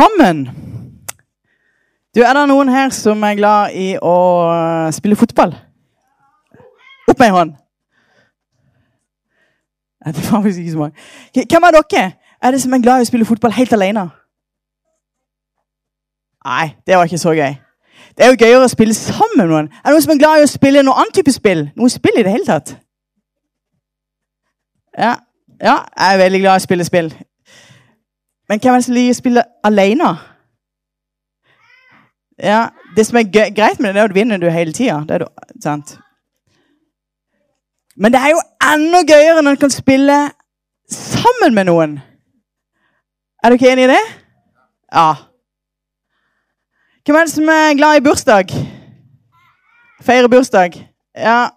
Sammen. Du, Er det noen her som er glad i å spille fotball? Opp med ei hånd. Det var faktisk ikke så mange. Hvem av dere er det som er glad i å spille fotball helt alene? Nei, det var ikke så gøy. Det er jo gøyere å spille sammen med noen. Er det noen som er glad i å spille noen annen type spill? Noe spill i det hele tatt? Ja, ja jeg er veldig glad i å spille spill. Men hvem er det som liker å spille alene? Ja, Det som er greit med det, er at du vinner du hele tida. Men det er jo enda gøyere når du kan spille sammen med noen. Er du ikke enig i det? Ja. Hvem er det som er glad i bursdag? Feire bursdag? Ja.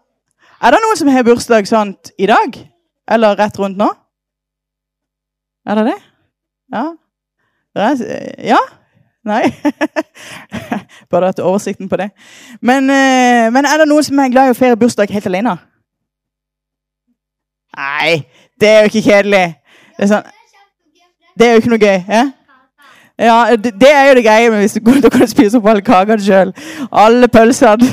Er det noen som har bursdag sånn i dag? Eller rett rundt nå? Er det det? Ja? Ja? Nei? Bare hatt oversikten på det. Men, eh, men er det noen som er glad i å feire bursdag helt alene? Nei, det er jo ikke kjedelig. Det er, sånn, det er jo ikke noe gøy. Ja? Ja, det, det er jo det greie med hvis du da kan spise opp alle kakene sjøl. Alle pølsene.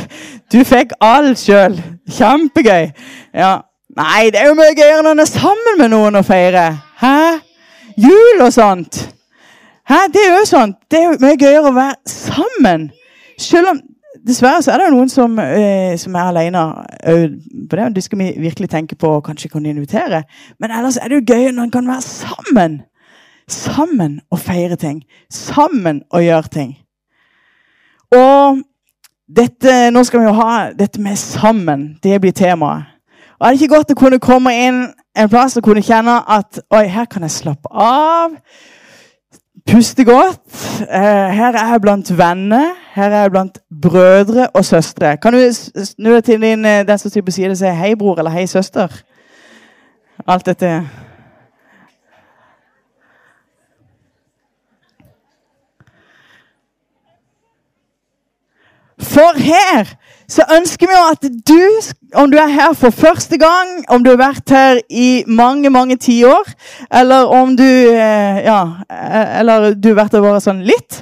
Du fikk alt sjøl. Kjempegøy. Ja. Nei, det er jo mye gøyere når en er sammen med noen og feirer. Hæ? Jul og sånt. Hæ? Det er jo sånn. Det er jo mye gøyere å være sammen. Selv om Dessverre så er det jo noen som, eh, som er alene. eh, på det, det skal vi virkelig tenke på og kanskje kunne invitere. Men ellers er det jo gøy når en kan være sammen. Sammen og feire ting. Sammen og gjøre ting. Og dette, nå skal vi jo ha dette med sammen. Det blir temaet. Og er det ikke godt å kunne komme inn en plass å kunne kjenne at oi, her kan jeg slappe av? Puste godt. Eh, her er jeg blant venner. Her er jeg blant brødre og søstre. Kan du snu deg til din, eh, den som sitter på siden og si 'hei, bror' eller 'hei, søster'? Alt dette. For her så ønsker vi jo at du, om du er her for første gang, om du har vært her i mange, mange tiår, eller om du eh, ja, eh, eller du har vært her bare sånn litt,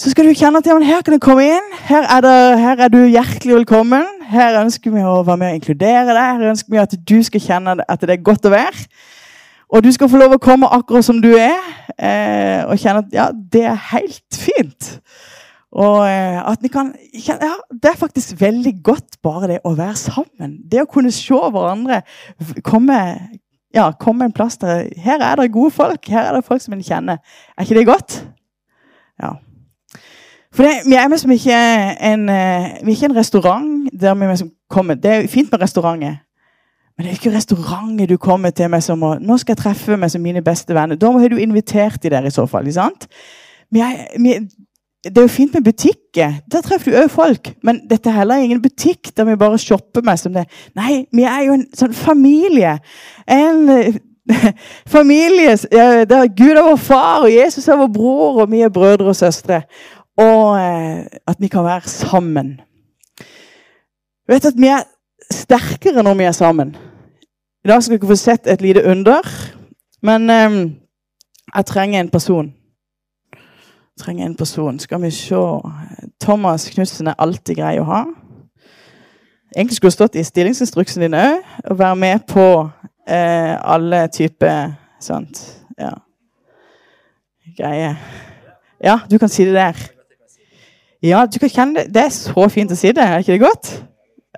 så skal du kjenne at ja, her kan du komme inn. Her er, det, her er du hjertelig velkommen. Her ønsker vi å være med og inkludere deg. Her ønsker vi at du skal kjenne at det er godt å være. Og du skal få lov å komme akkurat som du er, eh, og kjenne at ja, det er helt fint. Og eh, at vi kan ja, Det er faktisk veldig godt bare det å være sammen. Det å kunne se hverandre komme, ja, komme en plass der Her er det gode folk. Her er det folk som en kjenner. Er ikke det godt? Ja. For det, vi er liksom ikke en, eh, vi er ikke en restaurant der vi liksom kommer Det er fint med restauranter. Men det er ikke restauranter du kommer til med som å, nå skal jeg treffe meg som mine beste venner. Da har du invitert de der i så fall. ikke sant? Vi er, vi, det er jo fint med butikker. Der treffer du òg folk. Men dette er heller ingen butikk der vi bare shopper med som det. Nei, vi er jo en sånn familie. En eh, familie der Gud er vår far, og Jesus er vår bror, og vi er brødre og søstre. Og eh, at vi kan være sammen. Du vet at vi er sterkere når vi er sammen. I dag skal dere få sett et lite under. Men eh, jeg trenger en person trenger en person. Skal vi se Thomas Knutsen er alltid grei å ha. Egentlig skulle det stått i stillingsinstruksen din òg, å være med på eh, alle typer sånt. Ja. Greier. Ja, du kan si det der. Ja, du kan kjenne det. Det er så fint å si det. Er ikke det godt?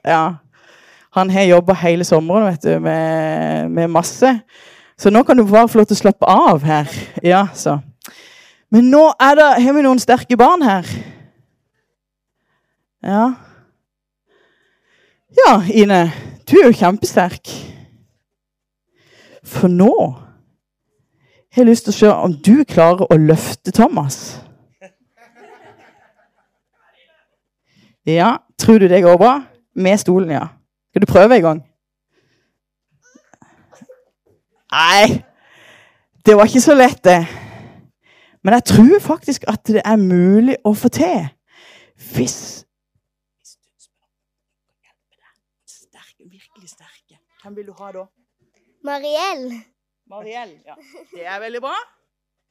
Ja. Han har jobba hele sommeren vet du, med, med masse. Så nå kan du bare få lov til å slappe av her. Ja, så. Men nå er det, har vi noen sterke barn her. Ja. Ja, Ine. Du er jo kjempesterk. For nå har jeg lyst til å se om du klarer å løfte Thomas. Ja, tror du det går bra? Med stolen, ja. Skal du prøve en gang? Nei, det var ikke så lett, det. Men jeg tror faktisk at det er mulig å få til. Hvis. Sterke, virkelig sterke. Hvem vil du ha da? Mariell. Mariell. Ja. Det er veldig bra.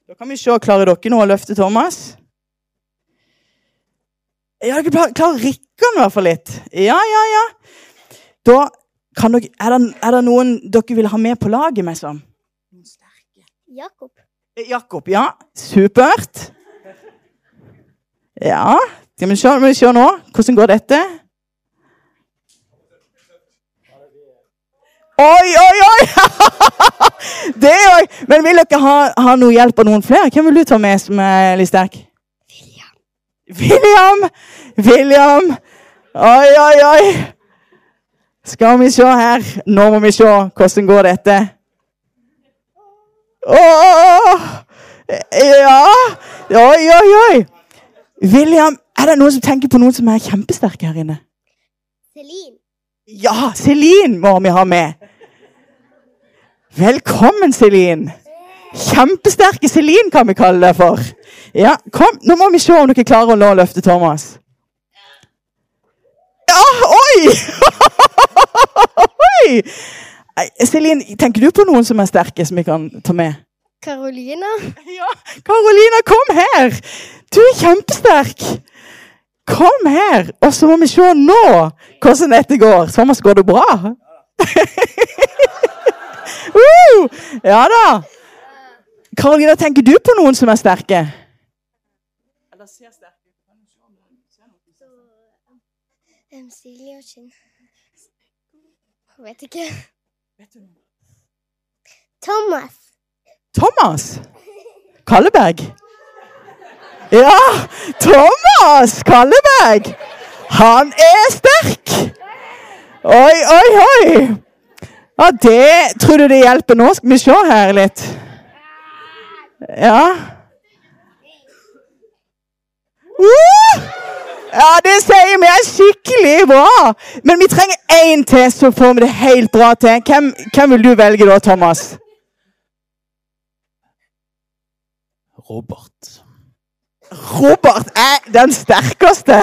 Da kan vi se. Klarer dere nå å løfte Thomas? Ja, dere klarer- Rikkan i hvert fall litt. Ja, ja, ja. Da kan dere, er, det, er det noen dere vil ha med på laget meg som? Jakob. Jakob, ja. Supert. Ja. Skal vi se, vi se nå. Hvordan går dette? Oi, oi, oi! Det jo Men vil dere ha, ha noe hjelp av noen flere? Hvem vil du ta med som er litt sterk? William! William! Oi, oi, oi! Skal vi se her. Nå må vi se. Hvordan går dette? Åh! Ja! Oi, oi, oi! William, er det noen som tenker på noen som er kjempesterke her inne? Celine. Ja, Celine må vi ha med. Velkommen, Celine. Kjempesterke Celine kan vi kalle deg for. Ja, kom, Nå må vi se om dere klarer å nå løfte Thomas. Ja, oi! oi! Celine, tenker du på noen som er sterke, som vi kan ta med? Karolina. Ja, Karolina, kom her! Du er kjempesterk! Kom her! Og så må vi se nå hvordan dette går. Thomas, går det bra? uh, ja da. Karolina, tenker du på noen som er sterke? Eller ser sterke Um, Silje og Kinn. Vet ikke. Thomas. Thomas Kalleberg. Ja, Thomas Kalleberg. Han er sterk. Oi, oi, oi. Ja, det Tror du det hjelper nå? Skal vi se her litt. Ja. Uh! Ja, det sier vi er skikkelig bra. Men vi trenger én til, så får vi det helt bra til. Hvem, hvem vil du velge da, Thomas? Robert. Robert er den sterkeste!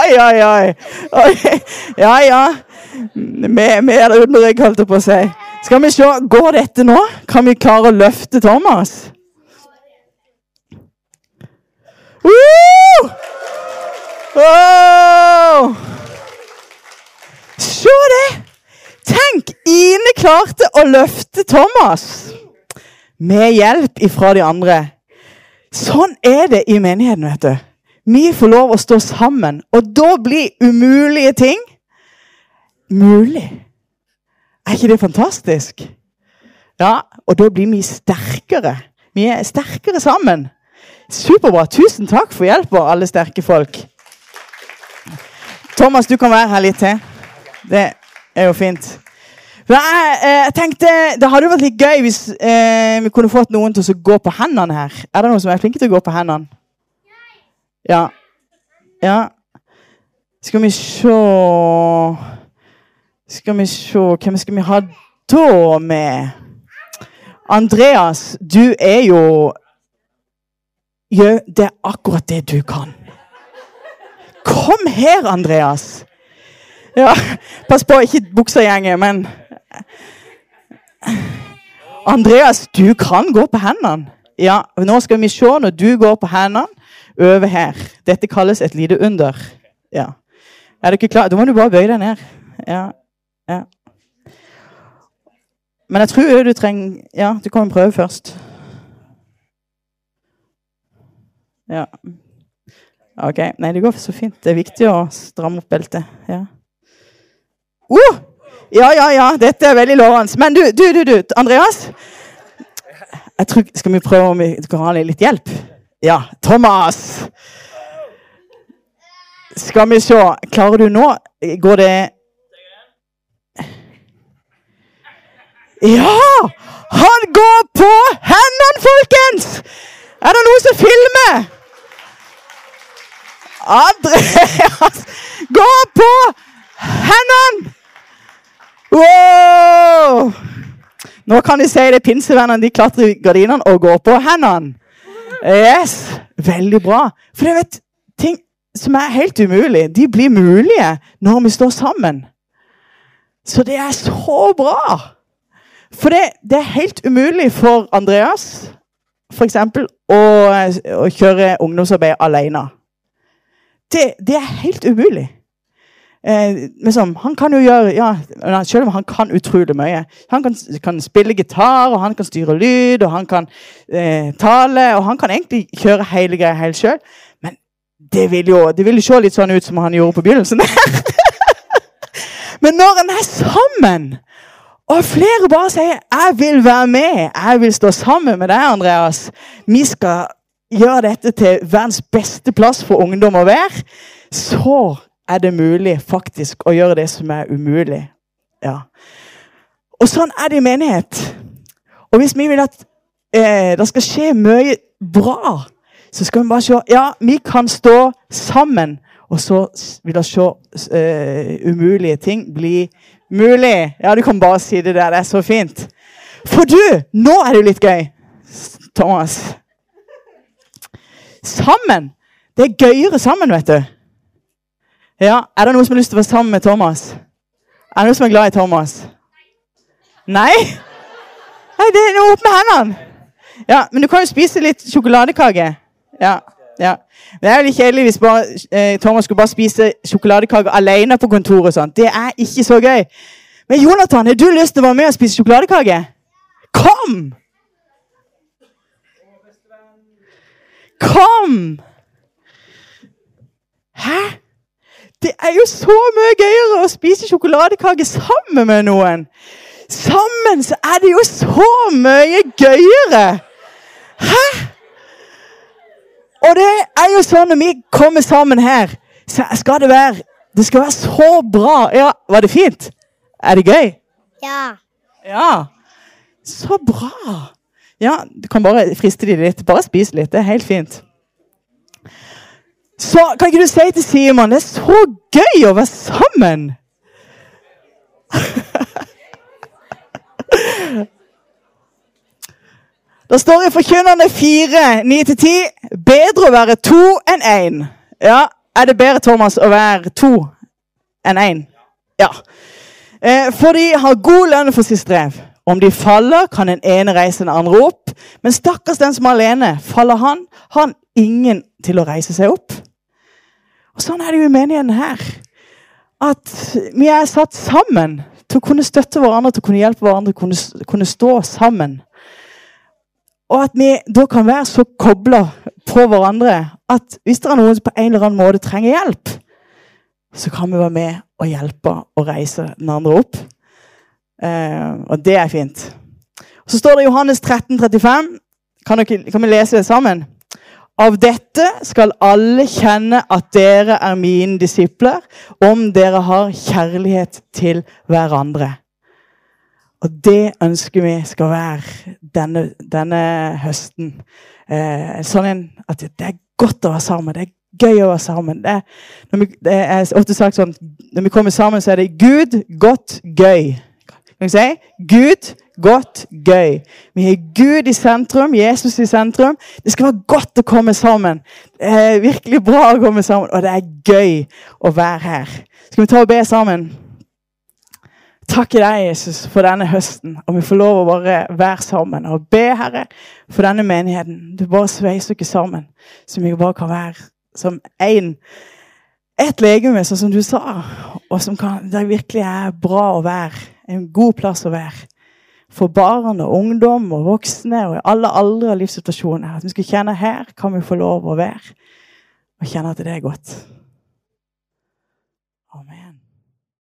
Oi, oi, oi. oi. Ja, ja. Med, med eller under, jeg holdt på å si. Skal vi se, Går dette nå? Kan vi klare å løfte Thomas? Uh! Oh! Se det! Tenk, Ine klarte å løfte Thomas med hjelp ifra de andre. Sånn er det i menigheten, vet du. Vi får lov å stå sammen, og da blir umulige ting mulig. Er ikke det fantastisk? Ja, og da blir vi sterkere. Vi er sterkere sammen. Superbra. Tusen takk for hjelpa, alle sterke folk. Thomas, du kan være her litt til. Det er jo fint. Jeg, eh, jeg tenkte, Det hadde vært litt gøy hvis eh, vi kunne fått noen til å gå på hendene her. Er det noen som er flinke til å gå på hendene? Ja. Ja. Skal vi se Skal vi se Hvem skal vi ha da med? Andreas, du er jo Gjør det akkurat det du kan. Kom her, Andreas. Ja, Pass på ikke buksa gjenger, men Andreas, du kan gå på hendene. Ja, Nå skal vi se når du går på hendene over her. Dette kalles et lite under. Ja. Er du ikke klar? Da må du bare bøye deg ned. Ja. ja. Men jeg tror du trenger Ja, du kan prøve først. Ja. OK. Nei, det går så fint. Det er viktig å stramme opp beltet. Ja. Uh! Ja, ja, ja. Dette er veldig lovende. Men du, du, du, du, Andreas. Tror, Skal vi prøve om vi kan ha litt hjelp? Ja. Thomas! Skal vi se. Klarer du nå? Går det Ja! Han går på hendene, folkens! Er det noen som filmer? Andreas gå på hendene! Wow! Nå kan de si det pinsevennene de klatrer i gardinene og går på hendene. Yes! Veldig bra. For jeg vet, ting som er helt umulig, de blir mulige når vi står sammen. Så det er så bra! For det, det er helt umulig for Andreas f.eks. Å, å kjøre ungdomsarbeid alene. Det, det er helt umulig. Eh, liksom, han kan jo gjøre ja, Selv om han kan utrolig mye. Han kan, kan spille gitar, og han kan styre lyd, og han kan eh, tale, og han kan egentlig kjøre hele greia helt sjøl. Men det vil, jo, det vil jo se litt sånn ut som han gjorde på begynnelsen. Men når en er sammen, og flere bare sier 'jeg vil være med', 'jeg vil stå sammen med deg', Andreas Vi skal gjøre dette til verdens beste plass for ungdom å være. Så er det mulig faktisk å gjøre det som er umulig. Ja. Og sånn er det i menighet. Og hvis vi vil at eh, det skal skje mye bra, så skal vi bare se Ja, vi kan stå sammen, og så vil det se eh, umulige ting bli mulig. Ja, du kan bare si det der. Det er så fint. For du, nå er det jo litt gøy, Thomas. Sammen. Det er gøyere sammen, vet du. Ja, Er det noen som har lyst til å være sammen med Thomas? Er det noen som er glad i Thomas? Nei? Nei, det er opp med hendene. Ja, Men du kan jo spise litt sjokoladekake. Ja, ja. Det er jo litt kjedelig hvis bare, eh, Thomas skulle bare spise sjokoladekake alene på kontoret. sånn. Det er ikke så gøy. Men Jonathan, har du lyst til å være med og spise sjokoladekake? Kom! Kom! Hæ? Det er jo så mye gøyere å spise sjokoladekake sammen med noen. Sammen så er det jo så mye gøyere! Hæ? Og det er jo sånn når vi kommer sammen her, så skal det være Det skal være så bra. Ja, Var det fint? Er det gøy? Ja. Ja. Så bra. Ja, Du kan bare friste de litt. Bare spise litt. Det er helt fint. Så kan ikke du si til Simon det er så gøy å være sammen? Det står i Forkynnerne 4, 9-10 bedre å være to enn én. Ja, er det bedre, Thomas, å være to enn én? Ja. Eh, for de har god lønn for sitt strev. Om de faller, kan den ene reise den andre opp. Men stakkars den som er alene. Faller han, har han ingen til å reise seg opp. Og Sånn er det jo i menigheten her. At vi er satt sammen til å kunne støtte hverandre, til å kunne hjelpe hverandre, kunne, kunne stå sammen. Og at vi da kan være så kobla på hverandre at hvis det er noen som på en eller annen måte trenger hjelp, så kan vi være med og hjelpe og reise den andre opp. Eh, og det er fint. Så står det i Johannes 13, 35. Kan, dere, kan vi lese det sammen? Av dette skal alle kjenne at dere er mine disipler, om dere har kjærlighet til hverandre. Og det ønsker vi skal være denne, denne høsten. Eh, sånn at det er godt å være sammen. Det er gøy å være sammen. Det er, vi, det er ofte sagt sånn, når vi kommer sammen, så er det Gud, godt, gøy. Kan si? Gud, godt, gøy. Vi har Gud i sentrum, Jesus i sentrum. Det skal være godt å komme sammen. Det er virkelig bra å komme sammen, og det er gøy å være her. Skal vi ta og be sammen? Takke deg, Jesus, for denne høsten. Og vi får lov å bare være sammen og be, Herre, for denne menigheten. Du bare sveiser ikke sammen, så vi bare kan være som én. Ett legeme, sånn som du sa, og som kan, det virkelig er bra å være. En god plass å være. For barn og ungdom og voksne og i alle aldre og livssituasjoner. At vi skal kjenne her kan vi få lov å være. Og kjenne at det er godt. Amen.